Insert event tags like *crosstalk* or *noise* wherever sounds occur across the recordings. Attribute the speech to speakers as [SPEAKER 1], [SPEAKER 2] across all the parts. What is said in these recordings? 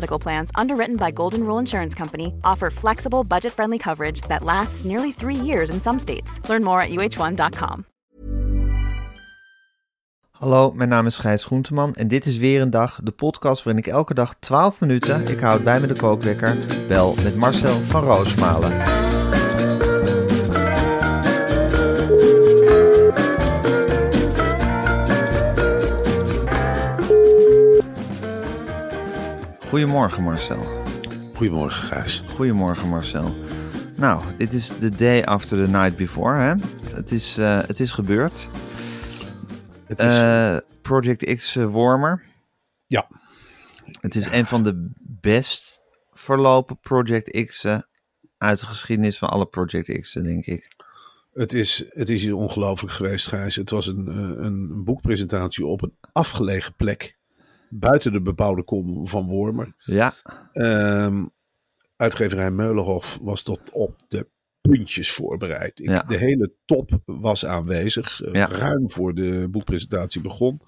[SPEAKER 1] Medical Plans, underwritten by Golden Rule Insurance Company, offer flexible, budget friendly coverage that lasts nearly three years in some states. Learn more at uh1.com.
[SPEAKER 2] Hallo, mijn naam is Gijs Groenteman en dit is weer een dag, de podcast waarin ik elke dag 12 minuten, ik houd bij me de kookwekker, bel met Marcel van Roosmalen. Goedemorgen Marcel.
[SPEAKER 3] Goedemorgen, Gijs.
[SPEAKER 2] Goedemorgen Marcel. Nou, dit is the day after the night before, hè? Het is, eh, het is gebeurd.
[SPEAKER 3] Het is,
[SPEAKER 2] Eh, Project X eh, Warmer.
[SPEAKER 3] ja,
[SPEAKER 2] Het is een van de best verlopen Project X'en uit de geschiedenis van alle Project X'en, denk ik.
[SPEAKER 3] het is, het is hier ongelooflijk geweest, Gijs. Het was een, een boekpresentatie op een afgelegen plek. Buiten de bebouwde kom van Wormer.
[SPEAKER 2] Ja,
[SPEAKER 3] Ehm, uitgeverij Meulenhof was tot op de puntjes voorbereid. Ik,
[SPEAKER 2] Ja.
[SPEAKER 3] De hele top was aanwezig. eh,
[SPEAKER 2] Ja.
[SPEAKER 3] Ruim voor de boekpresentatie begon.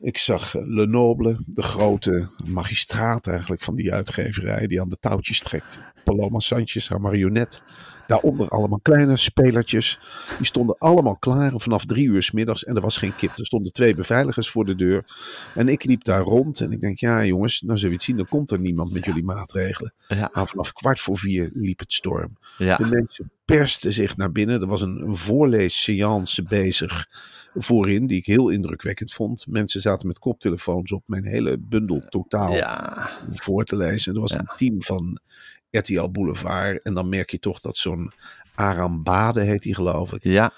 [SPEAKER 3] Ik zag eh, Lenoble, de grote magistraat eigenlijk van die uitgeverij, die aan de touwtjes trekt. Paloma Sanchez, haar marionet. Daaronder allemaal kleine spelertjes. Die stonden allemaal klaar vanaf drie uur s middags en er was geen kip. Er stonden twee beveiligers voor de deur. En ik liep daar rond en ik denk, ja jongens, nou zullen we het zien, dan komt er niemand met jullie maatregelen.
[SPEAKER 2] ja,
[SPEAKER 3] Maar vanaf kwart voor vier liep het storm. De mensen persten zich naar binnen. Er was een, een voorleesseance bezig voorin, die ik heel indrukwekkend vond. Mensen zaten met koptelefoons op mijn hele bundel totaal
[SPEAKER 2] ja.
[SPEAKER 3] voor te lezen. Er was
[SPEAKER 2] Ja.
[SPEAKER 3] een team van RTL Boulevard. En dan merk je toch dat zo'n Aram Bade heet hij geloof ik.
[SPEAKER 2] ja.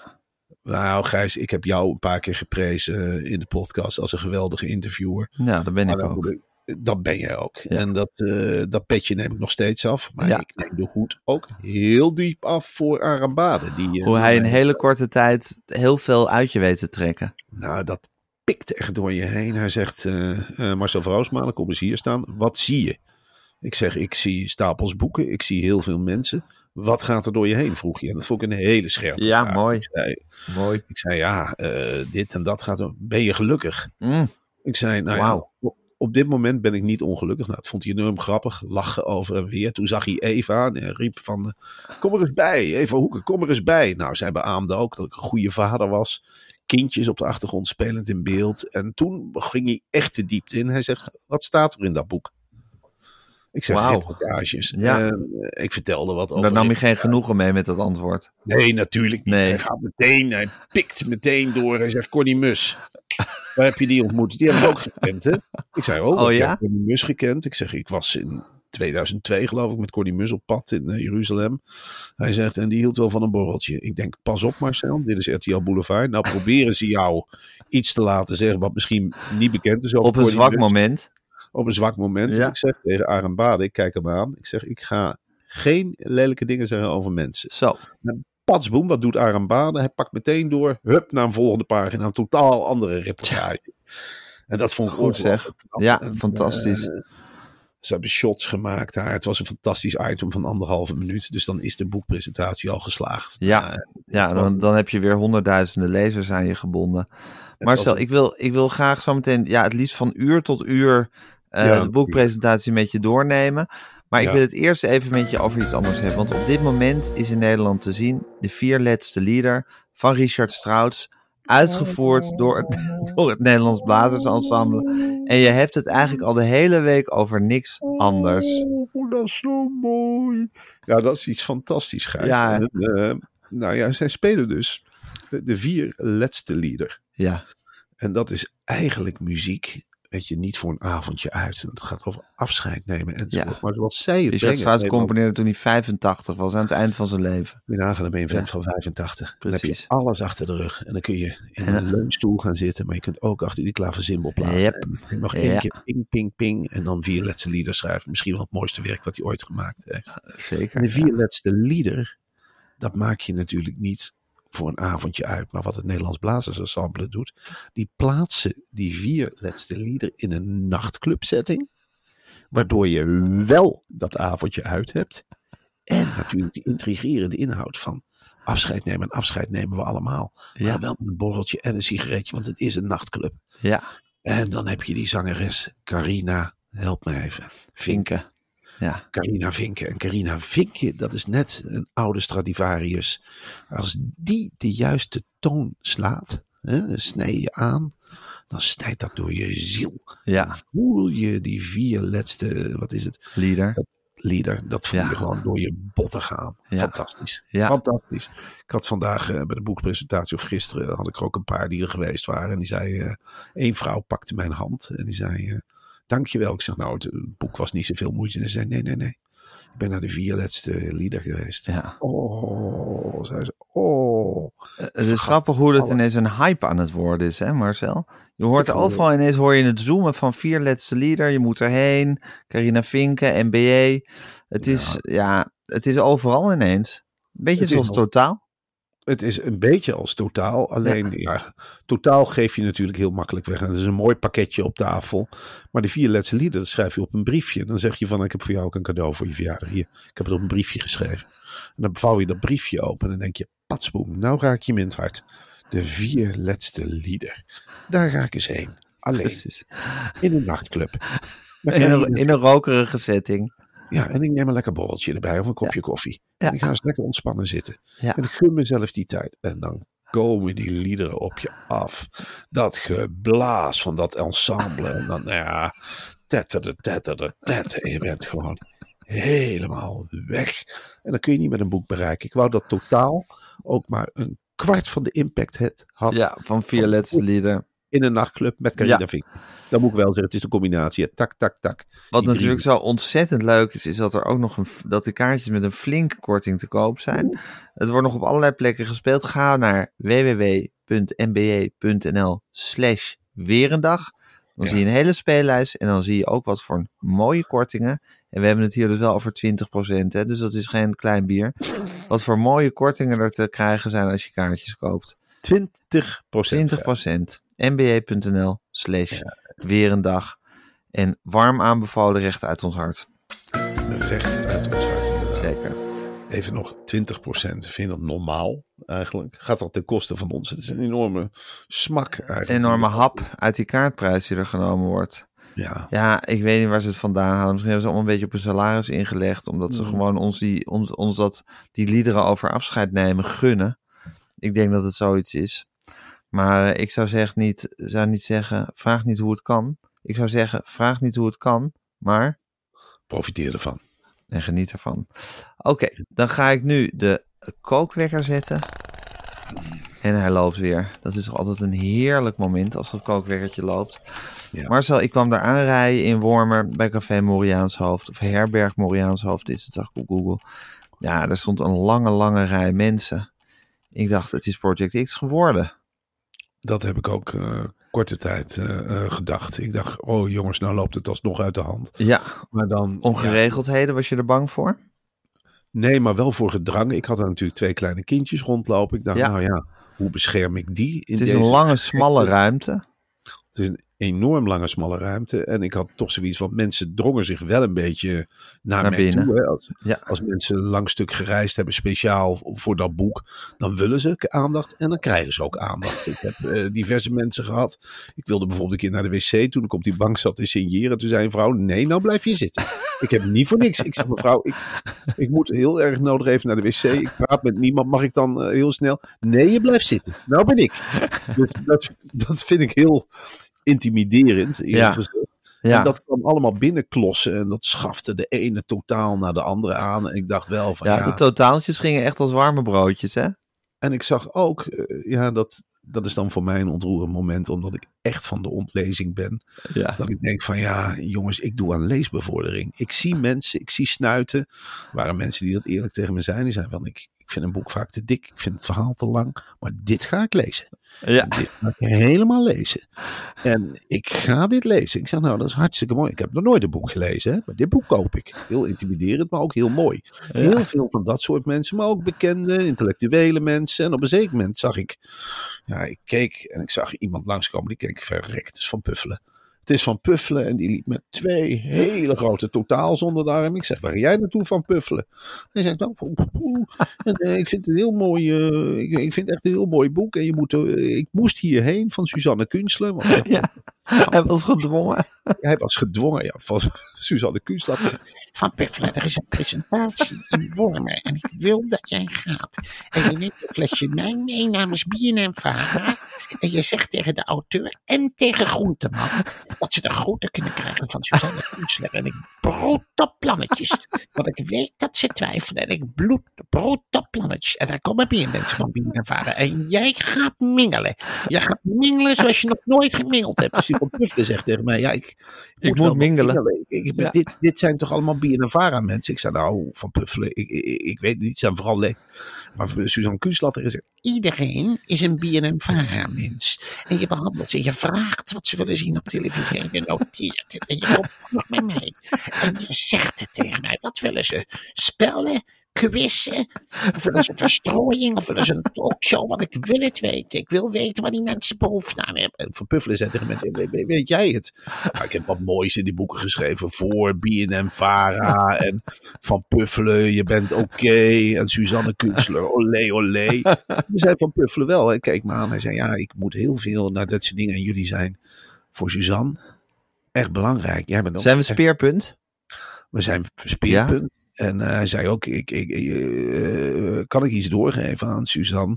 [SPEAKER 3] Nou Gijs, ik heb jou een paar keer geprezen in de podcast als een geweldige interviewer.
[SPEAKER 2] Nou, dat ben
[SPEAKER 3] Maar
[SPEAKER 2] ik ook.
[SPEAKER 3] ik- dat ben jij ook.
[SPEAKER 2] Ja.
[SPEAKER 3] En dat, eh, dat petje neem ik nog steeds af. Maar
[SPEAKER 2] Ja.
[SPEAKER 3] ik neem de hoed ook heel diep af voor Arambade. Die, eh,
[SPEAKER 2] Hoe hij in
[SPEAKER 3] mij-
[SPEAKER 2] hele korte tijd heel veel uit je weet te trekken.
[SPEAKER 3] Nou, dat pikt echt door je heen. Hij zegt, eh, Marcel van Roosmalen, kom eens hier staan. Wat zie je? Ik zeg, ik zie stapels boeken. Ik zie heel veel mensen. Wat gaat er door je heen, vroeg je. En dat vond ik een hele scherpe
[SPEAKER 2] Ja,
[SPEAKER 3] vraag.
[SPEAKER 2] mooi.
[SPEAKER 3] Ik zei,
[SPEAKER 2] Mooi.
[SPEAKER 3] ik zei ja, eh, dit en dat gaat er. Ben je gelukkig?
[SPEAKER 2] Mm,
[SPEAKER 3] Ik zei, nou ja, op- dit moment ben ik niet ongelukkig. Nou, dat vond hij enorm grappig. Lachen over en weer. Toen zag hij Eva en riep van, eh, kom er eens bij. Eva Hoeken, kom er eens bij. Nou, zij beaamde ook dat ik een goede vader was. Kindjes op de achtergrond spelend in beeld. En toen ging hij echt de diepte in. Hij zegt, wat staat er in dat boek? Ik zeg, reportages.
[SPEAKER 2] Ja.
[SPEAKER 3] En, eh, ik vertelde wat over...
[SPEAKER 2] Daar nam je geen genoegen mee met dat antwoord.
[SPEAKER 3] Nee, natuurlijk niet.
[SPEAKER 2] Nee.
[SPEAKER 3] Hij gaat meteen, hij pikt meteen door. Hij zegt, Connie Mus. *laughs* Waar heb je die ontmoet? Die heb ik ook gekend, hè? Ik zei, oh,
[SPEAKER 2] Oh,
[SPEAKER 3] ik
[SPEAKER 2] ja?
[SPEAKER 3] heb Connie Mus gekend. Ik zeg, ik was in 2002 geloof ik met Connie Mus op pad in eh, Jeruzalem. Hij zegt, en die hield wel van een borreltje. Ik denk, pas op Marcel, dit is RTL Boulevard. Nou proberen ze jou iets te laten zeggen wat misschien niet bekend is. over
[SPEAKER 2] Op een zwak moment.
[SPEAKER 3] Op een zwak moment.
[SPEAKER 2] Ja.
[SPEAKER 3] Dus ik zeg tegen Arend Bade, ik kijk hem aan. Ik zeg, ik ga geen lelijke dingen zeggen over mensen.
[SPEAKER 2] Zo.
[SPEAKER 3] Patsboom, wat doet Aram Bade? Hij pakt meteen door, hup, naar een volgende pagina. Een totaal andere reportage. En dat vond ik
[SPEAKER 2] Goed zeg. Ja,
[SPEAKER 3] En,
[SPEAKER 2] fantastisch.
[SPEAKER 3] eh, ze hebben shots gemaakt daar. Het was een fantastisch item van anderhalve minuut. Dus dan is de boekpresentatie al geslaagd.
[SPEAKER 2] Ja.
[SPEAKER 3] Nou,
[SPEAKER 2] Ja, dan, dan heb je weer honderdduizenden lezers aan je gebonden. Marcel, ik wil, ik wil graag zo meteen, ja, het liefst van uur tot uur eh,
[SPEAKER 3] Ja,
[SPEAKER 2] de boekpresentatie met je doornemen. Maar ik wil het eerst even met je over iets anders hebben. Want op dit moment is in Nederland te zien de vierletste lieder van Richard Strauss. Uitgevoerd door het, *laughs* door het Nederlands Blazersensemble. En je hebt het eigenlijk al de hele week over niks anders.
[SPEAKER 3] Oh, dat is zo mooi. Ja, dat is iets fantastisch, Gijs.
[SPEAKER 2] Ja.
[SPEAKER 3] En, eh, nou ja, zij spelen dus de vier laatste lieder.
[SPEAKER 2] Ja,
[SPEAKER 3] En dat is eigenlijk muziek weet je, niet voor een avondje uit. Het gaat over afscheid nemen enzovoort.
[SPEAKER 2] Ja.
[SPEAKER 3] Maar zoals zij het
[SPEAKER 2] Richard Strauss componeerde toen hij 85 was, aan het eind van zijn leven.
[SPEAKER 3] Je nagaan, dan ben je een vent
[SPEAKER 2] Ja.
[SPEAKER 3] van 85. Dan heb
[SPEAKER 2] Precies.
[SPEAKER 3] je alles achter de rug. En dan kun je in
[SPEAKER 2] En-
[SPEAKER 3] een leunstoel gaan zitten. Maar je kunt ook achter die klaversymbol plaatsen.
[SPEAKER 2] Yep.
[SPEAKER 3] En nog één
[SPEAKER 2] Ja.
[SPEAKER 3] keer ping, ping, ping. En dan vierletse lieder schrijven. Misschien wel het mooiste werk wat hij ooit gemaakt heeft.
[SPEAKER 2] Zeker.
[SPEAKER 3] En de vierletste lieder, dat maak je natuurlijk niet voor een avondje uit. Maar wat het Nederlands Blazersensemble doet, die plaatsen die vierletste lieder in een nachtclubsetting. Waardoor je wel dat avondje uit hebt. En natuurlijk die intrigerende inhoud van afscheid nemen. En afscheid nemen we allemaal.
[SPEAKER 2] Ja.
[SPEAKER 3] Maar wel met een borreltje en een sigaretje, want het is een nachtclub.
[SPEAKER 2] Ja,
[SPEAKER 3] En dan heb je die zangeres Carina, help me even. Vink.
[SPEAKER 2] Vinken. Ja,
[SPEAKER 3] Carina Vinken. En Carina Vinken, dat is net een oude Stradivarius. Als die de juiste toon slaat, hè, snij je aan, dan snijdt dat door je ziel.
[SPEAKER 2] ja,
[SPEAKER 3] Voel je die vier laatste, wat is het,
[SPEAKER 2] leader.
[SPEAKER 3] lieder, dat voel
[SPEAKER 2] Ja.
[SPEAKER 3] je gewoon door je botten gaan.
[SPEAKER 2] Ja.
[SPEAKER 3] Fantastisch.
[SPEAKER 2] Ja.
[SPEAKER 3] Fantastisch. Ik had vandaag eh, bij de boekpresentatie, of gisteren, had ik er ook een paar die er geweest waren. En die zei, eh één vrouw pakte mijn hand en die zei, eh, dankjewel. Ik zeg, nou, het, eh, boek was niet zoveel moeite. En ze zei, nee, nee, nee. Ik ben naar de vier laatste lieder geweest.
[SPEAKER 2] Ja.
[SPEAKER 3] Oh, zei ze, oh.
[SPEAKER 2] Het is grappig hoe het ineens een hype aan het worden is, hè Marcel? Je hoort overal ineens hoor je het zoomen van vier letste leader. Je moet erheen. Carina Vinken, NBA. Het is, ja, het is overal ineens. Een beetje zoals totaal.
[SPEAKER 3] Het is een beetje als totaal. Alleen, ja. totaal geef je natuurlijk heel makkelijk weg. En het is een mooi pakketje op tafel. Maar de vier laatste lieden, dat schrijf je op een briefje. Dan zeg je van, ik heb voor jou ook een cadeau voor je verjaardag. Hier, ik heb het op een briefje geschreven. En dan vouw je dat briefje open en dan denk je, patsboem, nou raak je me in het hart. De vier laatste lieder. Daar ga ik eens heen. Alleen,
[SPEAKER 2] Precies.
[SPEAKER 3] in een nachtclub. *laughs*
[SPEAKER 2] In een, in een rokerige setting.
[SPEAKER 3] Ja, en ik neem een lekker borreltje erbij of een kopje koffie. En ik ga eens lekker ontspannen zitten. En ik gun mezelf die tijd. En dan komen die liederen op je af. Dat geblaas van dat ensemble. En dan, nou ja, tetterde, tetterde, tetterde. Je bent gewoon helemaal weg. En dan kun je niet met een boek bereiken. Ik wou dat totaal ook maar een kwart van de impact het had
[SPEAKER 2] Ja, van vier letste leader.
[SPEAKER 3] In een nachtclub met Carina
[SPEAKER 2] Ja.
[SPEAKER 3] Vink. Dan moet ik wel zeggen, het is een combinatie. Tak, tak, tak.
[SPEAKER 2] Wat
[SPEAKER 3] Die
[SPEAKER 2] natuurlijk
[SPEAKER 3] drie-
[SPEAKER 2] zo ontzettend leuk is, is dat er ook nog een, dat de kaartjes met een flinke korting te koop zijn. Het wordt nog op allerlei plekken gespeeld. Ga naar www.nba.nl slash weerendag. Dan
[SPEAKER 3] Ja.
[SPEAKER 2] zie je een hele speellijst en dan zie je ook wat voor mooie kortingen. En we hebben het hier dus wel over 20%, hè, dus dat is geen klein bier. Wat voor mooie kortingen er te krijgen zijn als je kaartjes koopt.
[SPEAKER 3] 20%
[SPEAKER 2] 20%. nba.nl slash weerendag. En warm aanbevolen recht uit ons hart.
[SPEAKER 3] Recht uit ons hart. inderdaad.
[SPEAKER 2] Zeker.
[SPEAKER 3] Even nog 20%. Vind je dat normaal eigenlijk? Gaat dat ten koste van ons? Het is een enorme smak eigenlijk.
[SPEAKER 2] Enorme hap uit die kaartprijs die er genomen wordt.
[SPEAKER 3] Ja,
[SPEAKER 2] Ja, ik weet niet waar ze het vandaan halen. Misschien hebben ze allemaal een beetje op een salaris ingelegd. Omdat ze gewoon ons, die, ons, ons dat, die liederen over afscheid nemen gunnen. Ik denk dat het zoiets is. Maar eh, ik zou, zeg niet, zou niet zeggen, vraag niet hoe het kan. Ik zou zeggen, vraag niet hoe het kan, maar
[SPEAKER 3] profiteer ervan.
[SPEAKER 2] en geniet ervan. Oké, dan ga ik nu de kookwekker zetten. En hij loopt weer. Dat is toch altijd een heerlijk moment als dat kookwekkertje loopt.
[SPEAKER 3] Ja.
[SPEAKER 2] Marcel, ik kwam daar aanrijden in Wormer bij Café Moriaanshoofd. Of Herberg Moriaanshoofd is het, zag ik op Google. Ja, daar stond een lange, lange rij mensen. Ik dacht, het is Project X geworden.
[SPEAKER 3] Dat heb ik ook eh, korte tijd eh, eh, gedacht. Ik dacht, oh jongens, nou loopt het alsnog uit de hand.
[SPEAKER 2] Ja,
[SPEAKER 3] Maar dan...
[SPEAKER 2] ongeregeldheden, was je er bang voor?
[SPEAKER 3] nee, maar wel voor gedrang. Ik had daar natuurlijk twee kleine kindjes rondlopen. Ik dacht,
[SPEAKER 2] Ja.
[SPEAKER 3] nou ja, hoe bescherm ik die? In
[SPEAKER 2] Het is
[SPEAKER 3] deze...
[SPEAKER 2] een lange, smalle ruimte.
[SPEAKER 3] Het is een enorm lange, smalle ruimte. En ik had toch zoiets van, mensen drongen zich wel een beetje naar,
[SPEAKER 2] Naar
[SPEAKER 3] mij
[SPEAKER 2] binnen.
[SPEAKER 3] toe. Hè. Als,
[SPEAKER 2] Ja.
[SPEAKER 3] als mensen een lang stuk gereisd hebben, speciaal voor dat boek, dan willen ze aandacht en dan krijgen ze ook aandacht. Ik heb eh, diverse mensen gehad. Ik wilde bijvoorbeeld een keer naar de wc. Toen ik op die bank zat te signeren, toen zei een vrouw, nee, nou blijf je zitten. Ik heb niet voor niks. Ik zeg, mevrouw, ik, ik moet heel erg nodig even naar de wc. Ik praat met niemand. Mag ik dan eh, heel snel? Nee, je blijft zitten. Nou ben ik. Dus dat, dat vind ik heel intimiderend.
[SPEAKER 2] Ja.
[SPEAKER 3] En dat kwam allemaal binnenklossen. En dat schafte de ene totaal naar de andere aan. En ik dacht wel van ja.
[SPEAKER 2] Ja, de totaaltjes gingen echt als warme broodjes, hè?
[SPEAKER 3] En ik zag ook eh, ja, dat dat is dan voor mij een ontroerend moment, omdat ik echt van de ontlezing ben.
[SPEAKER 2] Ja.
[SPEAKER 3] Dat ik denk van ja, jongens, ik doe aan leesbevordering. Ik zie mensen, ik zie snuiten. Er waren mensen die dat eerlijk tegen me zijn. Die zeiden van ik, ik vind een boek vaak te dik, ik vind het verhaal te lang, maar dit ga ik lezen.
[SPEAKER 2] Ja.
[SPEAKER 3] Dit ga ik helemaal lezen. En ik ga dit lezen. Ik zeg nou, dat is hartstikke mooi. Ik heb nog nooit een boek gelezen, hè? maar dit boek koop ik. Heel intimiderend, maar ook heel mooi. Heel veel van dat soort mensen, maar ook bekende, intellectuele mensen. En op een zeker moment zag ik, ja, ik keek en ik zag iemand langskomen, die keek verrekt, het is van Puffelen. Het is van Puffelen en die liep met twee hele grote totaals onder de arm. Ik zeg, waar ga jij naartoe van Puffelen? Hij zegt, nou, poe, poe, poe. En, eh, ik vind het een heel mooi, eh, ik, ik vind echt een heel mooi boek. En je moet, eh, ik moest hierheen van Suzanne Kunstler. Want *laughs*
[SPEAKER 2] Ja. Hij was gedwongen.
[SPEAKER 3] hij was gedwongen ja, van Suzanne zegt,
[SPEAKER 4] Van Puffelen, er is een presentatie in Wormer en ik wil dat jij gaat. En je neemt een flesje wijn mee namens BNM Vara. En je zegt tegen de auteur en tegen Groenteman dat ze de groeten kunnen krijgen van Suzanne Kunstler. En ik broed op plannetjes. Want ik weet dat ze twijfelen en ik bloed, broed op plannetjes. En daar komen meer mensen van BNM Vara. En jij gaat mingelen. Jij gaat mingelen zoals je nog nooit gemingeld hebt.
[SPEAKER 3] Van Puffelen zegt tegen mij, ja, ik,
[SPEAKER 2] moet mingelen.
[SPEAKER 3] Ik, ik,
[SPEAKER 2] Ja.
[SPEAKER 3] dit, dit zijn toch allemaal BNNVARA mensen? Ik zei, nou, van Puffelen, ik, ik, weet niet, het zijn vooral leeg. Maar Suzanne Kunstlatter is
[SPEAKER 4] Iedereen is een BNM-VARA-mens. En je behandelt ze. Je vraagt wat ze willen zien op televisie. En je noteert het. En je komt bij mij. En je zegt het tegen mij. Wat willen ze? Spellen? Quizzen? Of willen ze verstrooiing? Of willen ze een talkshow? Want ik wil het weten. Ik wil weten waar die mensen behoefte aan hebben.
[SPEAKER 3] En Van Puffelen zei tegen mij, weet, jij het? Nou, ik heb wat moois in die boeken geschreven voor BNM-VARA en Van Puffelen, je bent oké. En Suzanne Kunstler, olé, olé. Die zei Van Puffelen wel. Hij keek me aan. Hij zei, ja, ik moet heel veel naar dat soort dingen. En jullie zijn voor Suzanne echt belangrijk. Jij bent ook
[SPEAKER 2] Zijn we speerpunt?
[SPEAKER 3] We zijn speerpunt. En eh, hij zei ook, ik, ik, eh, kan ik iets doorgeven aan Suzanne?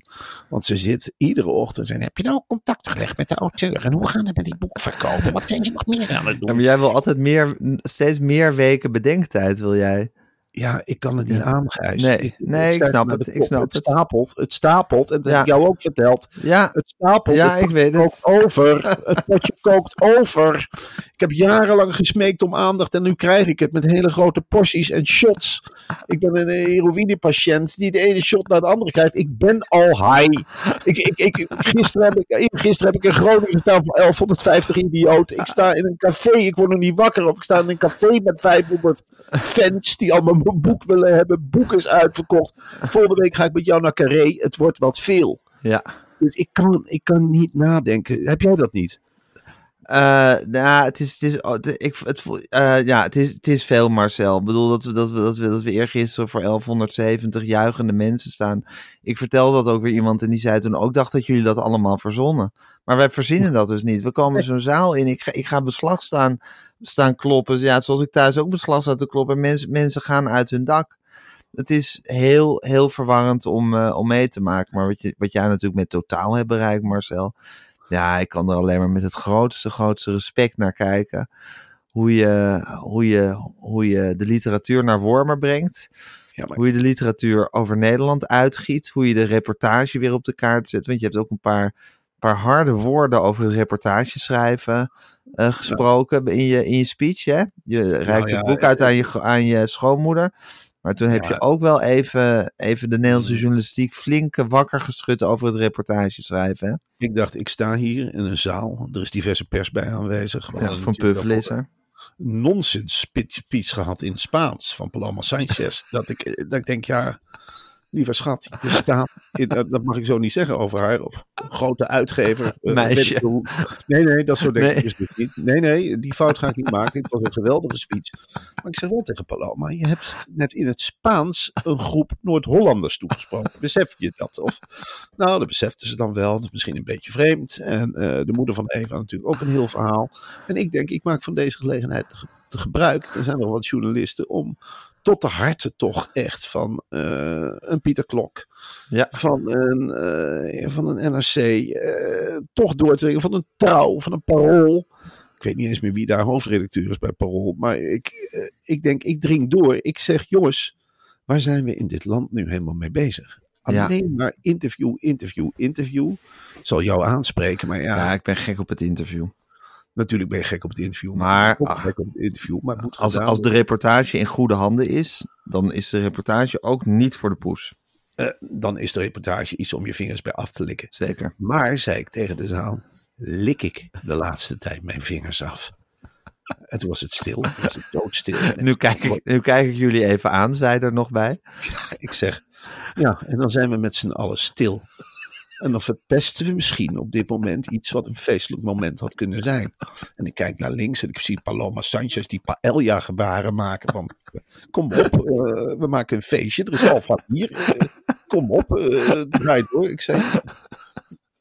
[SPEAKER 3] Want ze zit iedere ochtend en
[SPEAKER 4] Heb je nou contact gelegd met de auteur? En hoe gaan het met die boek verkopen? Wat zijn ze nog meer aan het
[SPEAKER 2] Ja,
[SPEAKER 4] doen?
[SPEAKER 2] maar jij wil altijd meer, steeds meer weken bedenktijd, wil jij?
[SPEAKER 3] Ja, ik kan het niet
[SPEAKER 2] Ja.
[SPEAKER 3] aan,
[SPEAKER 2] Nee, nee, ik snap het, ik snap
[SPEAKER 3] het.
[SPEAKER 2] het.
[SPEAKER 3] stapelt, het stapelt. En dat
[SPEAKER 2] Ja.
[SPEAKER 3] heb ik jou ook verteld.
[SPEAKER 2] Ja,
[SPEAKER 3] Het stapelt.
[SPEAKER 2] Ja,
[SPEAKER 3] het
[SPEAKER 2] ik weet het.
[SPEAKER 3] kookt over. Het potje kookt over. Ik heb jarenlang gesmeekt om aandacht en nu krijg ik het met hele grote porties en shots. Ik ben een heroïnepatiënt die de ene shot naar de andere krijgt. Ik ben al high. Ik, ik, ik, gisteren, heb ik, gisteren heb ik in Groningen gestaan voor 1150 idioten. Ik sta in een café, ik word nog niet wakker. Of ik sta in een café met 500 fans die allemaal mijn *laughs* boek willen hebben. Boek is uitverkocht. Volgende week ga ik met jou naar Carré. Het wordt wat veel.
[SPEAKER 2] ja.
[SPEAKER 3] Dus ik kan, ik kan niet nadenken. Heb jij dat niet?
[SPEAKER 2] Eh, nou, het is, het is, oh, ik, het, eh, ja, het is, het is veel, Marcel. Ik bedoel, dat we, dat we, dat we, dat we eergisteren voor 1170 juichende mensen staan. Ik vertelde dat ook weer iemand en die zei toen ook, dacht dat jullie dat allemaal verzonnen. Maar wij verzinnen dat dus niet. We komen zo'n zaal in, ik ga, ik ga beslag staan, staan kloppen. Ja, zoals ik thuis ook beslag sta te kloppen. En mensen, mensen gaan uit hun dak. Het is heel, heel verwarrend om, eh, om mee te maken. Maar wat, je, wat jij natuurlijk met totaal hebt bereikt, Marcel. Ja, ik kan er alleen maar met het grootste, grootste respect naar kijken. Hoe je, hoe je, hoe je de literatuur naar Wormer brengt.
[SPEAKER 3] Ja, maar
[SPEAKER 2] Hoe je de literatuur over Nederland uitgiet. Hoe je de reportage weer op de kaart zet. Want je hebt ook een paar, paar harde woorden over het reportage schrijven eh, gesproken in, je, in je speech. Hè? Je reikt
[SPEAKER 3] ja,
[SPEAKER 2] het boek
[SPEAKER 3] eh,
[SPEAKER 2] uit aan je, aan je schoonmoeder. Maar toen heb je ook wel even, even de Nederlandse
[SPEAKER 3] Mm.
[SPEAKER 2] journalistiek flink wakker geschud over het reportage schrijven. Hè?
[SPEAKER 3] ik dacht, ik sta hier in een zaal. Er is diverse pers bij aanwezig.
[SPEAKER 2] Van er.
[SPEAKER 3] nonsens speech speech gehad in Spaans van Paloma Sanchez. *laughs* dat, ik, dat ik denk, ja, lieve schat, je staat, *laughs* in, dat mag ik zo niet zeggen over haar. Of grote uitgever. eh, *laughs*
[SPEAKER 2] Meisje.
[SPEAKER 3] ik. Nee, nee, dat soort denk
[SPEAKER 2] Nee.
[SPEAKER 3] dus niet. Nee, nee, die fout ga ik niet maken. Het was een geweldige speech. Maar ik zeg wel tegen Paloma, je hebt net in het Spaans een groep Noord-Hollanders toegesproken. Besef je dat? Of, nou, dat besefte ze dan wel. Misschien een beetje vreemd. En eh, de moeder van Eva natuurlijk ook een heel verhaal. En ik denk, ik maak van deze gelegenheid te, te gebruik. Er zijn nog wat journalisten om tot de harten toch echt van eh, een Pieter Klok.
[SPEAKER 2] Ja.
[SPEAKER 3] Van een, eh, van een NRC. eh, toch door te dringen van een trouw, van een parool. Ik weet niet eens meer wie daar hoofdredacteur is bij Parool. Maar ik, ik denk, ik dring door. Ik zeg, jongens, waar zijn we in dit land nu helemaal mee bezig?
[SPEAKER 2] Ja.
[SPEAKER 3] Alleen maar interview, interview, interview. Het zal jou aanspreken, maar ja,
[SPEAKER 2] Ja, ik ben gek op het interview.
[SPEAKER 3] Natuurlijk ben je gek op het interview.
[SPEAKER 2] Maar, ah,
[SPEAKER 3] gek op het interview, maar het moet
[SPEAKER 2] Als, als de reportage in goede handen is, dan is de reportage ook niet voor de poes.
[SPEAKER 3] Eh, dan is de reportage iets om je vingers bij af te likken.
[SPEAKER 2] Zeker.
[SPEAKER 3] Maar, zei ik tegen de zaal, lik ik de laatste tijd mijn vingers af. En toen was het stil, toen was het doodstil. *laughs*
[SPEAKER 2] Nu kijk, ik, nu kijk ik jullie even aan, zij er nog bij.
[SPEAKER 3] ik zeg, ja, en dan zijn we met z'n allen stil. En dan verpesten we misschien op dit moment iets wat een feestelijk moment had kunnen zijn. En ik kijk naar links en ik zie Paloma Sanchez die paella gebaren maken van... Kom op, eh, we maken een feestje, er is alfa hier. eh, kom op, eh draai door. Ik zei,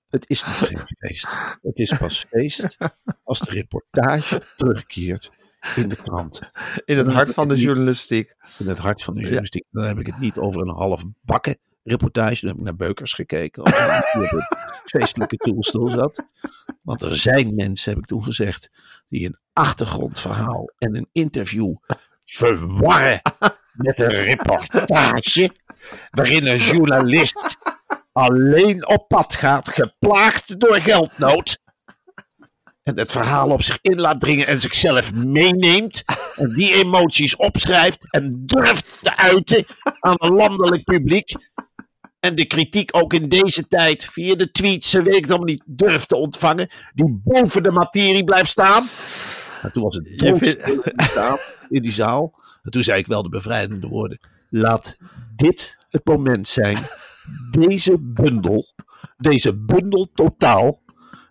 [SPEAKER 3] het is nog geen feest. Het is pas feest als de reportage terugkeert in de krant.
[SPEAKER 2] In het hart van de journalistiek.
[SPEAKER 3] In het hart van de journalistiek. Dan heb ik het niet over een half bakken reportage. Dan heb ik naar Beukers gekeken. Als hij op een *laughs* feestelijke toelstoel zat. Want er zijn mensen, heb ik toen gezegd, die een achtergrondverhaal en een interview verwarren met een reportage. Waarin een journalist alleen op pad gaat, geplaagd door geldnood. En het verhaal op zich in laat dringen en zichzelf meeneemt. En die emoties opschrijft en durft te uiten aan een landelijk publiek. En de kritiek ook in deze tijd via de tweets, en weet ik niet, durft te ontvangen. Die boven de materie blijft staan. En toen was het doodstil in die zaal- in die zaal. En toen zei ik wel de bevrijdende woorden. Laat dit het moment zijn. Deze bundel. Deze bundel totaal.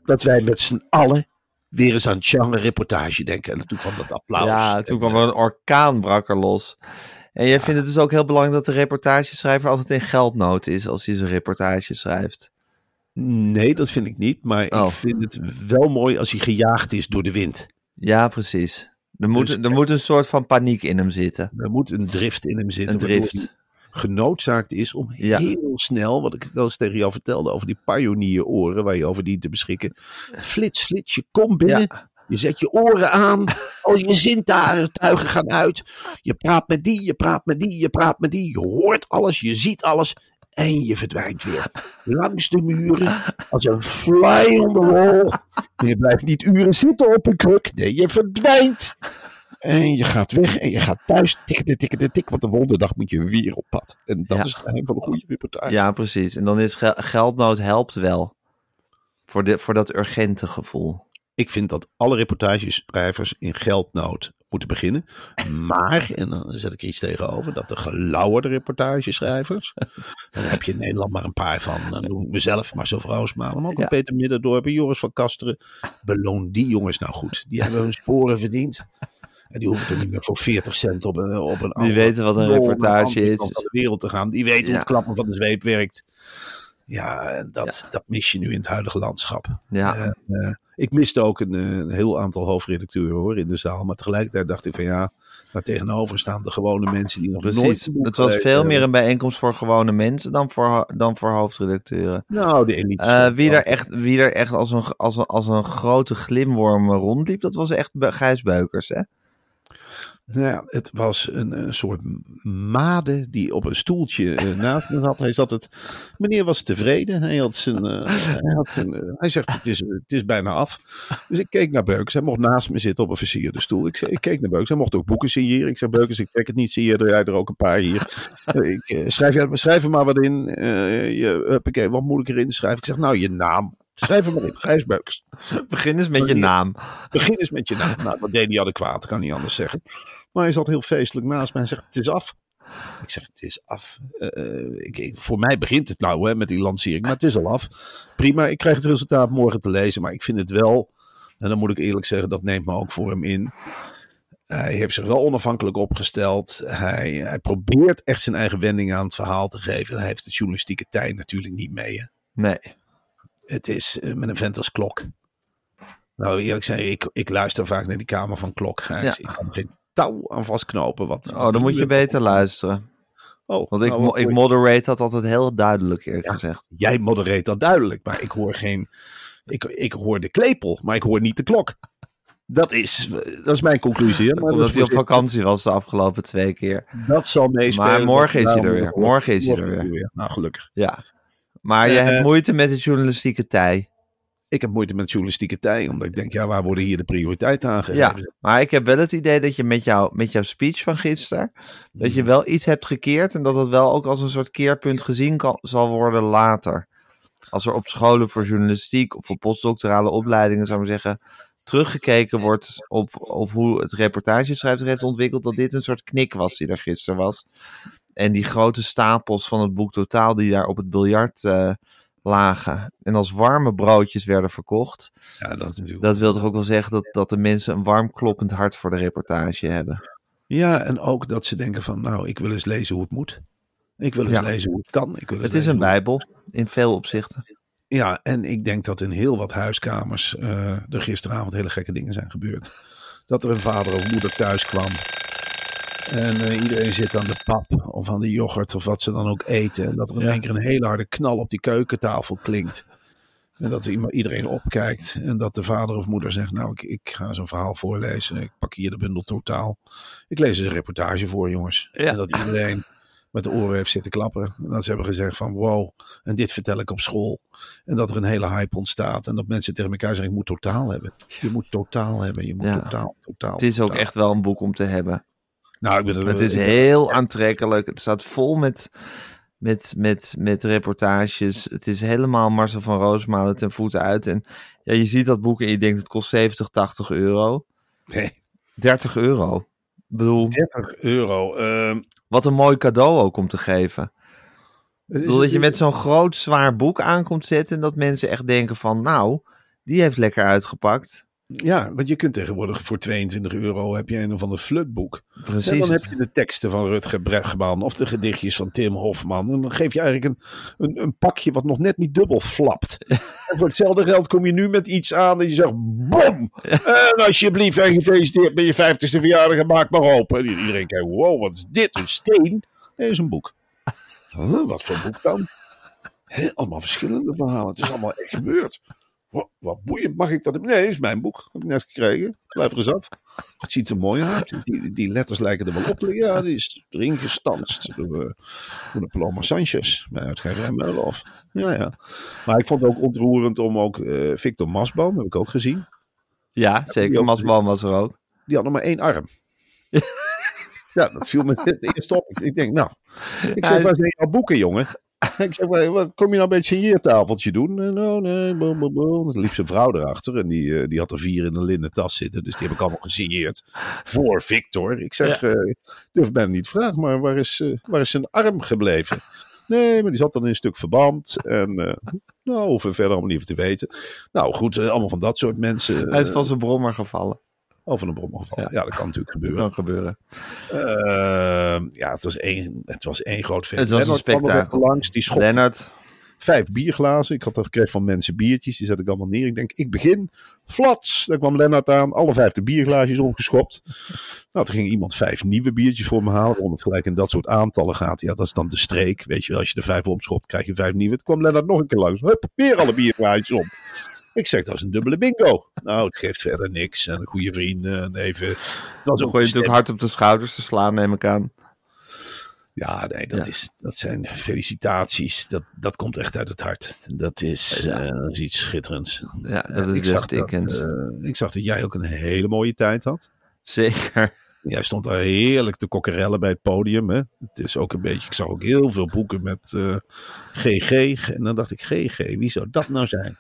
[SPEAKER 3] Dat wij met z'n allen weer eens aan genre reportage denken. En toen kwam dat applaus.
[SPEAKER 2] Ja, toen
[SPEAKER 3] En,
[SPEAKER 2] kwam er een orkaan brak er los. En jij vindt het dus ook heel belangrijk dat de reportageschrijver altijd in geldnood is als hij zijn reportage schrijft.
[SPEAKER 3] Nee, dat vind ik niet. Maar
[SPEAKER 2] Oh.
[SPEAKER 3] ik vind het wel mooi als hij gejaagd is door de wind.
[SPEAKER 2] Ja, precies. Er moet,
[SPEAKER 3] Dus-
[SPEAKER 2] er moet een soort van paniek in hem zitten.
[SPEAKER 3] Er moet een drift in hem zitten.
[SPEAKER 2] Een drift.
[SPEAKER 3] genoodzaakt is om
[SPEAKER 2] Ja.
[SPEAKER 3] heel snel, wat ik wel eens tegen jou vertelde over die pionieroren waar je over dient te beschikken. Flits, flits, je komt binnen.
[SPEAKER 2] Ja.
[SPEAKER 3] Je zet je oren aan, al je zintuigen gaan uit. Je praat met die, je praat met die, je praat met die. Je hoort alles, je ziet alles en je verdwijnt weer. Langs de muren, als een fly on the wall. Je blijft niet uren zitten op een kruk. Nee, je verdwijnt. En je gaat weg en je gaat thuis tikken, tikken, tik. Want de volgende dag moet je weer op pad. En dat
[SPEAKER 2] Ja.
[SPEAKER 3] is het geheim van een goede reportage.
[SPEAKER 2] Ja, precies. En dan is gel- geldnood helpt wel. Voor, de, voor dat urgente gevoel.
[SPEAKER 3] Ik vind dat alle reportageschrijvers in geldnood moeten beginnen. Maar, en dan zet ik er iets tegenover, dat de gelauwerde reportageschrijvers. daar heb je in Nederland maar een paar van. Dan noem ik mezelf, Marcel Vroosmalen, maar ook
[SPEAKER 2] Ja.
[SPEAKER 3] Peter Middendorp en Joris van Kasteren. Beloon die jongens nou goed. Die hebben hun sporen verdiend. En die hoeven toch niet meer voor 40 cent op een, op een
[SPEAKER 2] Die weten wat een reportage is.
[SPEAKER 3] van de wereld te gaan. Die weten hoe het klappen van de zweep werkt. Ja, dat, dat mis je nu in het huidige landschap.
[SPEAKER 2] Ja.
[SPEAKER 3] Eh, eh, ik miste ook een, eh, een heel aantal hoofdredacteuren hoor in de zaal. Maar tegelijkertijd dacht ik van ja, daar tegenover staan de gewone mensen die nog nooit
[SPEAKER 2] Precies.
[SPEAKER 3] boek
[SPEAKER 2] Het was
[SPEAKER 3] gelezen
[SPEAKER 2] veel meer
[SPEAKER 3] hebben.
[SPEAKER 2] een bijeenkomst voor gewone mensen dan voor, dan voor hoofdredacteuren.
[SPEAKER 3] Nou, de elite.
[SPEAKER 2] Eh, wie, er echt, wie er echt als een, als, een, als een grote glimworm rondliep, dat was echt Be- Gijs Beukers, hè?
[SPEAKER 3] Nou ja, het was een, een soort made die op een stoeltje eh, *laughs* naast me zat. Hij zat het. Meneer was tevreden. Hij had zijn. eh, hij, had zijn eh, hij zegt: het is, het is bijna af. Dus ik keek naar Beukers. Hij mocht naast me zitten op een versierde stoel. Ik, ik keek naar Beukers. Hij mocht ook boeken signeren. Ik zei: Beukers, ik trek het niet. Signeer jij er ook een paar hier. Ik, schrijf, jij, schrijf er maar wat in. Je, huppakee, wat moet ik erin schrijven? Ik zeg: Nou, je naam. Schrijf er maar in. Gijs Beukers.
[SPEAKER 2] Begin eens met je naam.
[SPEAKER 3] Begin eens met je naam. Nou, dat deed hij adequaat, kan niet anders zeggen. Maar hij zat heel feestelijk naast mij en zegt, het is af. Ik zeg, het is af. Eh, eh, ik, ik- voor mij begint het nou hè, met die lancering, maar het is al af. Prima, ik krijg het resultaat morgen te lezen. Maar ik vind het wel, en dan moet ik eerlijk zeggen, dat neemt me ook voor hem in. Hij heeft zich wel onafhankelijk opgesteld. Hij, hij probeert echt zijn eigen wending aan het verhaal te geven. En hij heeft de journalistieke tijd natuurlijk niet mee. Hè.
[SPEAKER 2] Nee.
[SPEAKER 3] Het is eh, met een vent als klok. Nou, eerlijk zeggen, ik, ik luister vaak naar die kamer van klok.
[SPEAKER 2] Ja.
[SPEAKER 3] Ik kan geen touw aan vastknopen. Wat,
[SPEAKER 2] Oh, dan moet je beter luisteren.
[SPEAKER 3] Oh,
[SPEAKER 2] Want ik,
[SPEAKER 3] nou,
[SPEAKER 2] mo- ik moderate dat altijd heel duidelijk, eerlijk
[SPEAKER 3] Ja.
[SPEAKER 2] gezegd.
[SPEAKER 3] Jij modereert dat duidelijk, maar ik hoor geen. Ik, ik hoor de klepel, maar ik hoor niet de klok. Dat is, dat is mijn conclusie. Hè? Maar dat,
[SPEAKER 2] Omdat hij op vakantie was de afgelopen twee keer.
[SPEAKER 3] dat zal meespelen.
[SPEAKER 2] Maar morgen is hij er weer. Morgen is hij er weer.
[SPEAKER 3] Nou, gelukkig.
[SPEAKER 2] Ja. Maar je
[SPEAKER 3] Eh,
[SPEAKER 2] hebt moeite met de journalistieke tij.
[SPEAKER 3] Ik heb moeite met journalistieke tij, omdat ik denk, ja, waar worden hier de prioriteiten aangegeven?
[SPEAKER 2] Ja, maar ik heb wel het idee dat je met, jou, met jouw speech van gisteren, dat je wel iets hebt gekeerd en dat het wel ook als een soort keerpunt gezien kan, zal worden later. Als er op scholen voor journalistiek of voor postdoctorale opleidingen, zou ik zeggen, teruggekeken wordt op, op hoe het reportageschrijver heeft ontwikkeld, dat dit een soort knik was die er gisteren was. En die grote stapels van het boek Totaal die daar op het biljart eh, lagen en als warme broodjes werden verkocht.
[SPEAKER 3] Ja, dat natuurlijk.
[SPEAKER 2] Dat wil toch ook wel zeggen dat, dat de mensen een warm kloppend hart voor de reportage hebben.
[SPEAKER 3] Ja, en ook dat ze denken van, nou, ik wil eens lezen hoe het moet. Ik wil eens
[SPEAKER 2] Ja.
[SPEAKER 3] lezen hoe het kan. Ik wil
[SPEAKER 2] Het is een bijbel, in veel opzichten.
[SPEAKER 3] Ja, en ik denk dat in heel wat huiskamers eh, er gisteravond hele gekke dingen zijn gebeurd. Dat er een vader of moeder thuis kwam. En eh, iedereen zit aan de pap of aan de yoghurt of wat ze dan ook eten. En dat er in
[SPEAKER 2] Ja.
[SPEAKER 3] één keer een hele harde knal op die keukentafel klinkt. En dat iedereen opkijkt. En dat de vader of moeder zegt: Nou, ik, ik ga zo'n verhaal voorlezen. Ik pak hier de bundel totaal. Ik lees eens een reportage voor, jongens.
[SPEAKER 2] Ja.
[SPEAKER 3] En dat iedereen met de oren heeft zitten klappen. En dat ze hebben gezegd: van wow, en dit vertel ik op school. En dat er een hele hype ontstaat. En dat mensen tegen elkaar zeggen: Je moet totaal hebben. Je moet totaal hebben. Je moet
[SPEAKER 2] Ja.
[SPEAKER 3] totaal, totaal.
[SPEAKER 2] Het is ook echt wel een boek om te hebben.
[SPEAKER 3] Nou, ik ben er,
[SPEAKER 2] Het is
[SPEAKER 3] ben-
[SPEAKER 2] heel aantrekkelijk. Het staat vol met, met, met, met reportages. Het is helemaal Marcel van Roosmalen ten voeten uit. En ja, je ziet dat boek en je denkt het kost 70, 80 euro.
[SPEAKER 3] Nee,
[SPEAKER 2] 30 euro. Ik bedoel,
[SPEAKER 3] 30 euro. ehm,
[SPEAKER 2] wat een mooi cadeau ook om te geven. Ik bedoel dat je met zo'n groot zwaar boek aankomt zetten en dat mensen echt denken van nou, die heeft lekker uitgepakt.
[SPEAKER 3] Ja, want je kunt tegenwoordig voor 22 euro heb je een of ander flutboek.
[SPEAKER 2] Precies.
[SPEAKER 3] En dan heb je de teksten van Rutger Bregman of de gedichtjes van Tim Hofman. En dan geef je eigenlijk een, een, een pakje wat nog net niet dubbel flapt. En voor hetzelfde geld kom je nu met iets aan en je zegt bom! *laughs* En alsjeblieft en gefeliciteerd met je 50ste verjaardag en maak maar open. En iedereen kijkt, wow, wat is dit? Een steen? Nee, dat is een boek. Huh, wat voor boek dan? Allemaal verschillende verhalen. Het is allemaal echt gebeurd. Wat, wat boeiend, mag ik dat? Nee, is mijn boek. Heb ik net gekregen. Blijf er eens af. Het ziet er mooi uit. Die, die letters lijken er wel op te. Ja, die is erin gestanst door, eh, door de Paloma Sanchez. Bij uitgeverij Meulhof. Ja, ja. Maar ik vond het ook ontroerend om ook eh, Victor Masboom, heb ik ook gezien.
[SPEAKER 2] Ja, zeker. Masboom was er ook.
[SPEAKER 3] Die had nog maar één arm. *laughs* ja, dat viel me het eerst op. Ik denk, nou. Ik zeg,
[SPEAKER 2] Ja,
[SPEAKER 3] zijn jouw boeken, jongen? *laughs* Ik zeg, "Waar- wat kom je nou bij het signeertafeltje doen? En, nou, nee. Dan liep zijn vrouw erachter en die, eh, die had er vier in een linnen tas zitten. Dus die heb ik allemaal gesigneerd voor Victor. Ik zeg, eh, ik durf bijna niet te vragen, maar waar is, eh, waar is zijn arm gebleven? Nee, maar die zat dan in een stuk verband. En eh, nou, hoeven verder allemaal niet even te weten. Nou goed, eh, allemaal van dat soort mensen.
[SPEAKER 2] Hij is
[SPEAKER 3] eh,
[SPEAKER 2] van zijn brommer gevallen.
[SPEAKER 3] Over een brom gevallen. Ja. dat kan natuurlijk
[SPEAKER 2] Dat
[SPEAKER 3] gebeuren.
[SPEAKER 2] kan gebeuren.
[SPEAKER 3] Ehm, ja, het was één, het was één groot feest.
[SPEAKER 2] Het was een
[SPEAKER 3] Lennart
[SPEAKER 2] spektakel.
[SPEAKER 3] Langs, die schopte
[SPEAKER 2] Lennart,
[SPEAKER 3] vijf bierglazen. Ik had er gekregen van mensen biertjes. Die zet ik allemaal neer. Ik denk, ik begin. Flats. Daar kwam Lennart aan. Alle vijf de bierglaasjes omgeschopt. Nou, toen ging iemand vijf nieuwe biertjes voor me halen. Omdat het gelijk in dat soort aantallen gaat. Ja, dat is dan de streek. Weet je wel, als je er vijf opschopt, krijg je vijf nieuwe. Toen kwam Lennart nog een keer langs. Hup, weer alle bierglaasjes om. Ik zeg, dat is een dubbele bingo. Nou, het geeft verder niks. En een goede vriend. En even... Het was
[SPEAKER 2] dan
[SPEAKER 3] ook
[SPEAKER 2] gooi je
[SPEAKER 3] een
[SPEAKER 2] natuurlijk hard op de schouders te slaan, neem ik aan.
[SPEAKER 3] Ja, nee, dat,
[SPEAKER 2] Ja.
[SPEAKER 3] Is, dat zijn felicitaties. Dat, dat komt echt uit het hart. Dat is,
[SPEAKER 2] Ja.
[SPEAKER 3] eh, dat is iets schitterends.
[SPEAKER 2] Ja, dat
[SPEAKER 3] En
[SPEAKER 2] is
[SPEAKER 3] ik, zag dat, eh, ik zag dat jij ook een hele mooie tijd had.
[SPEAKER 2] Zeker.
[SPEAKER 3] Jij stond daar heerlijk te kokkerellen bij het podium. Hè? Het is ook een beetje, ik zag ook heel veel boeken met eh, GG. En dan dacht ik, GG, wie zou dat nou zijn?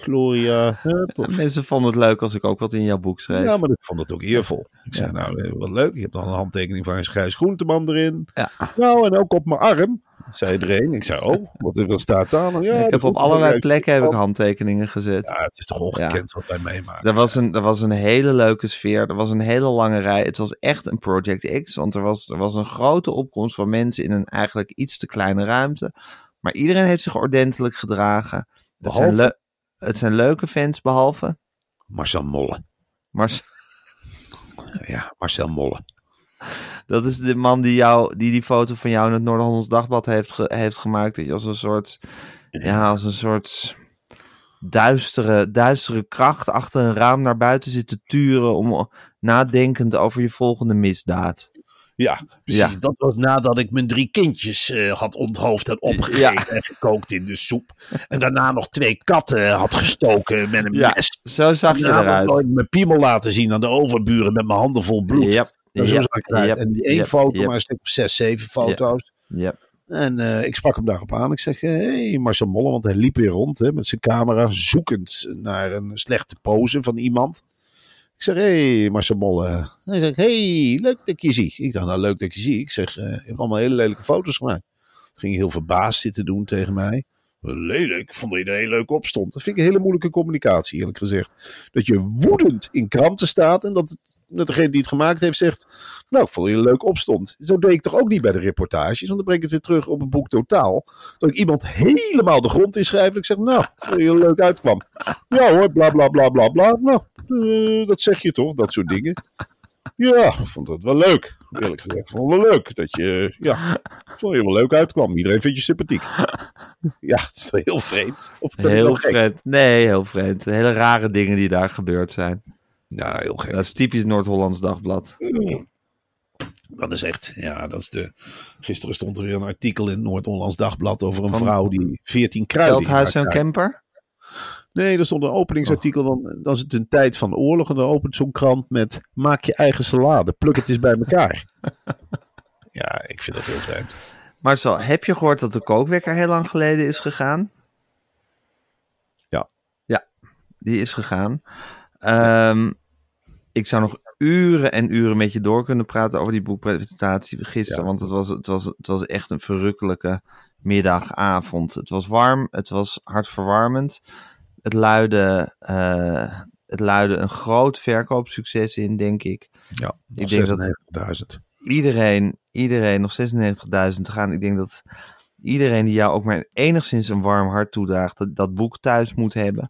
[SPEAKER 3] Gloria, hup,
[SPEAKER 2] Mensen vonden het leuk als ik ook wat in jouw boek schreef.
[SPEAKER 3] Ja, maar ik vond het ook eervol. Ik zei, nou, eh, wat leuk. Je hebt dan een handtekening van Gijs Groenteman erin.
[SPEAKER 2] Ja.
[SPEAKER 3] Nou, en ook op mijn arm. Zei iedereen. Ik zei, oh, wat, wat staat daar? Nou, ja,
[SPEAKER 2] ik heb op allerlei plekken heb ik
[SPEAKER 3] leuk.
[SPEAKER 2] handtekeningen gezet.
[SPEAKER 3] Ja, het is toch ongekend wat wij meemaken.
[SPEAKER 2] Er was, een, er was een hele leuke sfeer. Er was een hele lange rij. Het was echt een Project X. Want er was, er was een grote opkomst van mensen in een eigenlijk iets te kleine ruimte. Maar iedereen heeft zich ordentelijk gedragen.
[SPEAKER 3] Behalve-
[SPEAKER 2] het zijn leuke fans, behalve.
[SPEAKER 3] Marcel Molle.
[SPEAKER 2] S- *laughs*
[SPEAKER 3] Ja, Marcel Molle.
[SPEAKER 2] dat is de man die, jou, die die foto van jou in het Noord-Hollands Dagblad heeft, ge- heeft gemaakt. Dat je als een soort. Ja, als een soort. duistere, duistere kracht achter een raam naar buiten zit te turen om nadenkend over je volgende misdaad.
[SPEAKER 3] Ja, precies.
[SPEAKER 2] Ja.
[SPEAKER 3] Dat was nadat ik mijn drie kindjes eh, had onthoofd en opgegeten
[SPEAKER 2] Ja.
[SPEAKER 3] en gekookt in de soep. En daarna nog twee katten had gestoken met een
[SPEAKER 2] Ja,
[SPEAKER 3] mes.
[SPEAKER 2] zo zag je eruit.
[SPEAKER 3] nog mijn piemel laten zien aan de overburen met mijn handen vol bloed.
[SPEAKER 2] Yep,
[SPEAKER 3] zo
[SPEAKER 2] yep,
[SPEAKER 3] zag ik eruit.
[SPEAKER 2] yep,
[SPEAKER 3] en die één foto, maar een stuk of zes, zeven foto's.
[SPEAKER 2] yep.
[SPEAKER 3] En eh, ik sprak hem daarop aan. Ik zeg, hé hey, Marcel Molle, want hij liep weer rond hè, met zijn camera, zoekend naar een slechte pose van iemand. Ik zeg, hé hey, Marcel Molle. Hij zegt, hey, leuk dat ik je zie. Ik dacht, nou leuk dat je zie. Ik zeg, eh, je hebt allemaal hele lelijke foto's gemaakt. Ging heel verbaasd zitten doen tegen mij. Lelijk, ik vond dat je er heel leuk op stond. Dat vind ik een hele moeilijke communicatie, eerlijk gezegd. Dat je woedend in kranten staat en dat, dat degene die het gemaakt heeft zegt... Nou, ik vond dat je er leuk op stond. Zo deed ik toch ook niet bij de reportages, want dan breng ik het weer terug op het boek Totaal. Dat ik iemand helemaal de grond inschrijf en ik zeg... Nou, ik vond dat je leuk uitkwam. Ja hoor, bla bla bla bla bla. Nou, eh, dat zeg je toch, dat soort dingen. Ja, ik vond dat wel leuk. Eerlijk gezegd, ik vond het wel leuk dat je, ja, ik vond je wel leuk uitkwam. Iedereen vindt je sympathiek. Ja, het is wel heel vreemd. Of
[SPEAKER 2] Heel vreemd. Nee, heel vreemd. Hele rare dingen die daar gebeurd zijn.
[SPEAKER 3] Ja, heel gek.
[SPEAKER 2] Dat is typisch Noord-Hollands Dagblad.
[SPEAKER 3] Dat is echt, ja, dat is de. Gisteren stond er weer een artikel in het Noord-Hollands Dagblad over een
[SPEAKER 2] Van
[SPEAKER 3] vrouw die 14 kruiden.
[SPEAKER 2] Veldhuis en Kemper?
[SPEAKER 3] Nee, er stond een openingsartikel. Dan, dan is het een tijd van oorlog. En dan opent zo'n krant met: maak je eigen salade, pluk het eens bij elkaar. *laughs* ja, ik vind dat heel vreemd.
[SPEAKER 2] Marcel, heb je gehoord dat de kookwekker heel lang geleden is gegaan?
[SPEAKER 3] Ja.
[SPEAKER 2] Ja, die is gegaan. Ehm, ik zou nog uren en uren met je door kunnen praten over die boekpresentatie gisteren.
[SPEAKER 3] Ja.
[SPEAKER 2] Want het was, het, was, het was echt een verrukkelijke middagavond. Het was warm, het was hartverwarmend. Het luidde, eh, het luidde een groot verkoopsucces in, denk ik.
[SPEAKER 3] Ja,
[SPEAKER 2] Ik denk dat-
[SPEAKER 3] 96.000.
[SPEAKER 2] iedereen, iedereen nog 96.000 te gaan. Ik denk dat iedereen die jou ook maar enigszins een warm hart toedraagt, dat, dat boek thuis moet hebben.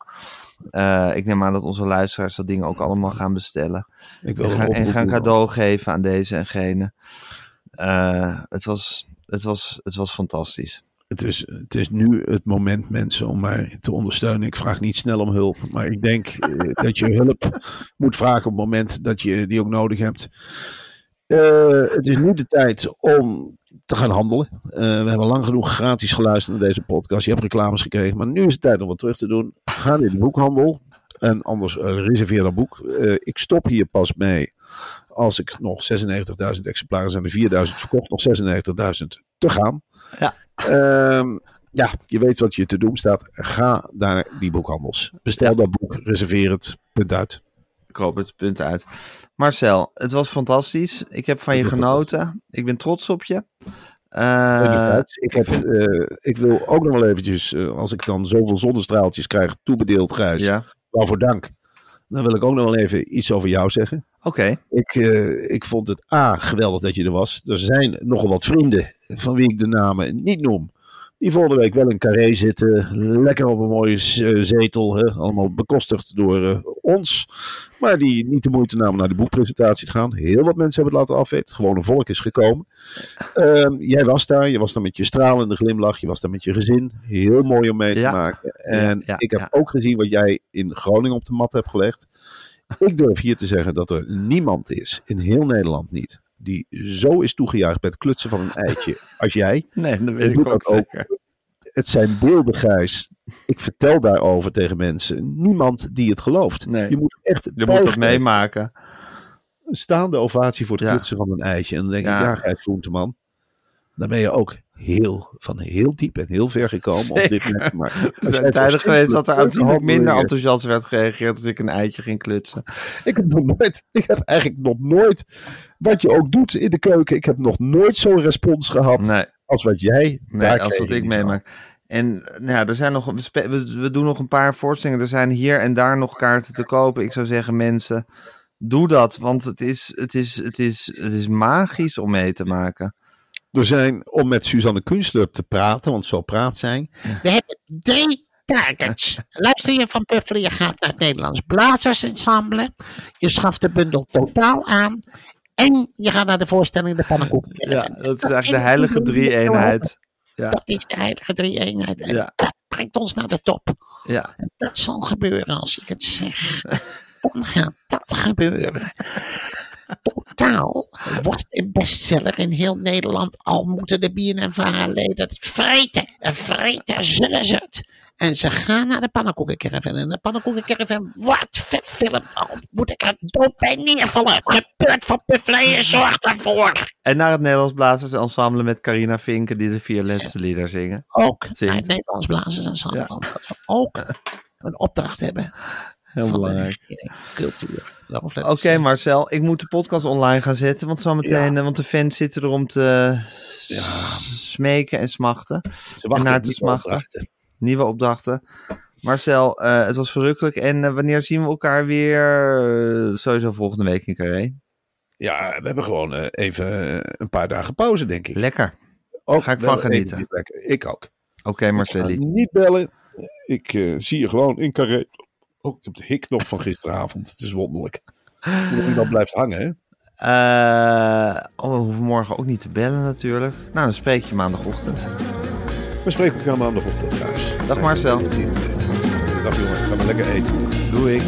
[SPEAKER 2] Eh, ik neem aan dat onze luisteraars dat ding ook allemaal gaan bestellen.
[SPEAKER 3] Ik wil
[SPEAKER 2] En, gaan, en gaan
[SPEAKER 3] doen.
[SPEAKER 2] cadeau geven aan deze en gene. Eh, het, was, het, was, het was fantastisch.
[SPEAKER 3] Het is, het is nu het moment, mensen, om mij te ondersteunen. Ik vraag niet snel om hulp, maar ik denk eh, *laughs* dat je hulp moet vragen op het moment dat je die ook nodig hebt. Eh, het is nu de tijd om te gaan handelen. Eh, we hebben lang genoeg gratis geluisterd naar deze podcast. Je hebt reclames gekregen, maar nu is het tijd om wat terug te doen. Ga in de boekhandel en anders reserveer dat boek. Ik stop hier pas mee als ik nog 96.000 exemplaren zijn, er 4.000 verkocht, nog 96.000 te gaan.
[SPEAKER 2] Ja.
[SPEAKER 3] Ehm, ja, je weet wat je te doen staat. Ga naar die boekhandels. Bestel dat boek, reserveer het, punt uit.
[SPEAKER 2] Ik hoop het, punt uit. Marcel, het was fantastisch. Ik heb van je genoten. Ik ben trots op je. Eh,
[SPEAKER 3] Anderzijds, ik, heb, eh, ik wil ook nog wel eventjes, eh, als ik dan zoveel zonnestraaltjes krijg, toebedeeld Gijs,
[SPEAKER 2] ja,
[SPEAKER 3] waarvoor dank. Dan wil ik ook nog wel even iets over jou zeggen.
[SPEAKER 2] oké.
[SPEAKER 3] Ik, eh, ik vond het A, geweldig dat je er was. Er zijn nogal wat vrienden, van wie ik de namen niet noem, die volgende week wel in Carré zitten. Lekker op een mooie eh, zetel, hè, allemaal bekostigd door eh, ons. Maar die niet de moeite namen naar de boekpresentatie te gaan. Heel wat mensen hebben het laten afweten. Gewoon een volk is gekomen. Ehm, jij was daar, je was daar met je stralende glimlach, je was daar met je gezin. Heel mooi om mee te
[SPEAKER 2] Ja.
[SPEAKER 3] maken. En
[SPEAKER 2] ja,
[SPEAKER 3] ik heb ook gezien wat jij in Groningen op de mat hebt gelegd. Ik durf hier te zeggen dat er niemand is, in heel Nederland niet, die zo is toegejuicht bij het klutsen van een eitje *laughs* als jij.
[SPEAKER 2] Nee, dat weet ik ook zeker.
[SPEAKER 3] Het zijn beelden, Gijs. Ik vertel daarover tegen mensen. Niemand die het gelooft.
[SPEAKER 2] Nee.
[SPEAKER 3] Je moet echt
[SPEAKER 2] Je moet dat
[SPEAKER 3] bijgeven.
[SPEAKER 2] meemaken.
[SPEAKER 3] Een staande ovatie voor het
[SPEAKER 2] Ja.
[SPEAKER 3] klutsen van een eitje. En dan denk
[SPEAKER 2] Ja.
[SPEAKER 3] ik, ja, Gijs Groenteman. Dan ben je ook heel, van heel diep en heel ver gekomen om dit
[SPEAKER 2] Zeker. Er
[SPEAKER 3] zijn
[SPEAKER 2] zijn tijden geweest dat er
[SPEAKER 3] aanzienlijk
[SPEAKER 2] minder enthousiast werd gereageerd als ik een eitje ging klutsen.
[SPEAKER 3] Ik heb nog nooit, ik heb eigenlijk nog nooit, wat je ook doet in de keuken, ik heb nog nooit zo'n respons gehad
[SPEAKER 2] Nee,
[SPEAKER 3] als wat jij
[SPEAKER 2] nee
[SPEAKER 3] daar
[SPEAKER 2] als wat ik meemaak. En nou ja, er zijn nog, we, we doen nog een paar voorstellingen. Er zijn hier en daar nog kaarten te kopen. Ik zou zeggen, mensen, doe dat. Want het is, het is, het is, het is magisch om mee te maken.
[SPEAKER 3] Er zijn, om met Suzanne Kunstler te praten, want zo praat zij.
[SPEAKER 4] We hebben drie targets. Luister je van Puffelen, je gaat naar het Nederlands Blazersensemble. Je schaft de bundel totaal aan. En je gaat naar de voorstelling De Pannenkoeken.
[SPEAKER 2] Ja, dat is eigenlijk de heilige drie-eenheid. Ja.
[SPEAKER 4] Dat is de heilige drie-eenheid. En
[SPEAKER 2] Ja.
[SPEAKER 4] dat brengt ons naar de top.
[SPEAKER 2] Ja.
[SPEAKER 4] En dat zal gebeuren als ik het zeg. *laughs* Dan gaat dat gebeuren. Totaal wordt een bestseller in heel Nederland. Al moeten de BNNVA-leden het vreten. En vreten zullen ze het. En ze gaan naar de pannenkoekencaravan. En de pannenkoekencaravan wordt verfilmd. Al moet ik er dood bij neervallen. Gebeurt van Buffleyen, zorg daarvoor.
[SPEAKER 2] En naar het Nederlands Blazers Ensemble met Carina Vinken die de vier laatste lieder zingen.
[SPEAKER 4] Ook
[SPEAKER 2] Zingt.
[SPEAKER 4] naar het Nederlands Blazers Ensemble. Dat we ook een opdracht hebben.
[SPEAKER 2] Heel belangrijk.
[SPEAKER 4] de regering. cultuur.
[SPEAKER 2] Oké Marcel, ik moet de podcast online gaan zetten, want zometeen, eh, want de fans zitten er om te s- smeken en smachten.
[SPEAKER 3] Ze
[SPEAKER 2] en
[SPEAKER 3] wachten
[SPEAKER 2] naar
[SPEAKER 3] op
[SPEAKER 2] te
[SPEAKER 3] nieuwe
[SPEAKER 2] smachten.
[SPEAKER 3] opdrachten.
[SPEAKER 2] Nieuwe opdrachten. Marcel, eh, het was verrukkelijk. En eh, wanneer zien we elkaar weer? Eh, sowieso volgende week in Carré.
[SPEAKER 3] Ja, we hebben gewoon eh, even eh, een paar dagen pauze, denk ik.
[SPEAKER 2] Lekker.
[SPEAKER 3] Ook
[SPEAKER 2] ga ik van genieten.
[SPEAKER 3] Ik ook.
[SPEAKER 2] Oké
[SPEAKER 3] Ik ga
[SPEAKER 2] Marcelli.
[SPEAKER 3] niet bellen. Ik eh, zie je gewoon in Carré. Oh, ik heb de hik nog van gisteravond. Het is wonderlijk. *laughs* Hoe dat blijft hangen, hè?
[SPEAKER 2] Eh, oh, we hoeven morgen ook niet te bellen natuurlijk. Nou, dan spreek je maandagochtend.
[SPEAKER 3] We spreken elkaar maandagochtend, Gaas.
[SPEAKER 2] Dag Marcel.
[SPEAKER 3] Dag jongen, ga maar lekker eten.
[SPEAKER 2] Doe ik.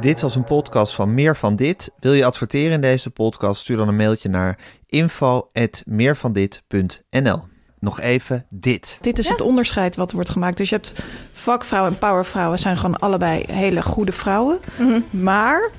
[SPEAKER 2] Dit was een podcast van Meer van Dit. Wil je adverteren in deze podcast? Stuur dan een mailtje naar info.meervandit.nl Nog even dit.
[SPEAKER 5] Dit is het onderscheid wat wordt gemaakt. Dus je hebt vakvrouwen en powervrouwen zijn gewoon allebei hele goede vrouwen. Maar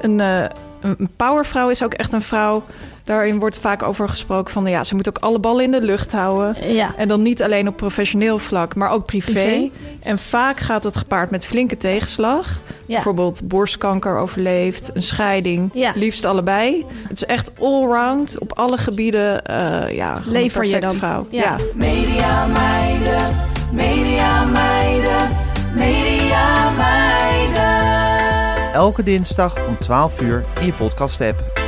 [SPEAKER 5] een, eh, een een powervrouw is ook echt een vrouw. Daarin wordt vaak over gesproken van ja, ze moet ook alle ballen in de lucht houden.
[SPEAKER 6] Ja.
[SPEAKER 5] En dan niet alleen op professioneel vlak, maar ook privé.
[SPEAKER 6] Privé.
[SPEAKER 5] En vaak gaat het gepaard met flinke tegenslag.
[SPEAKER 6] Ja.
[SPEAKER 5] Bijvoorbeeld borstkanker overleefd, een scheiding.
[SPEAKER 6] Ja.
[SPEAKER 5] Liefst allebei. Het is echt allround op alle gebieden. eh ja,
[SPEAKER 6] Lever je dan.
[SPEAKER 5] vrouw.
[SPEAKER 6] Ja.
[SPEAKER 5] ja.
[SPEAKER 7] Media meiden, media meiden, media meiden.
[SPEAKER 2] Elke dinsdag om 12 uur in je podcast app.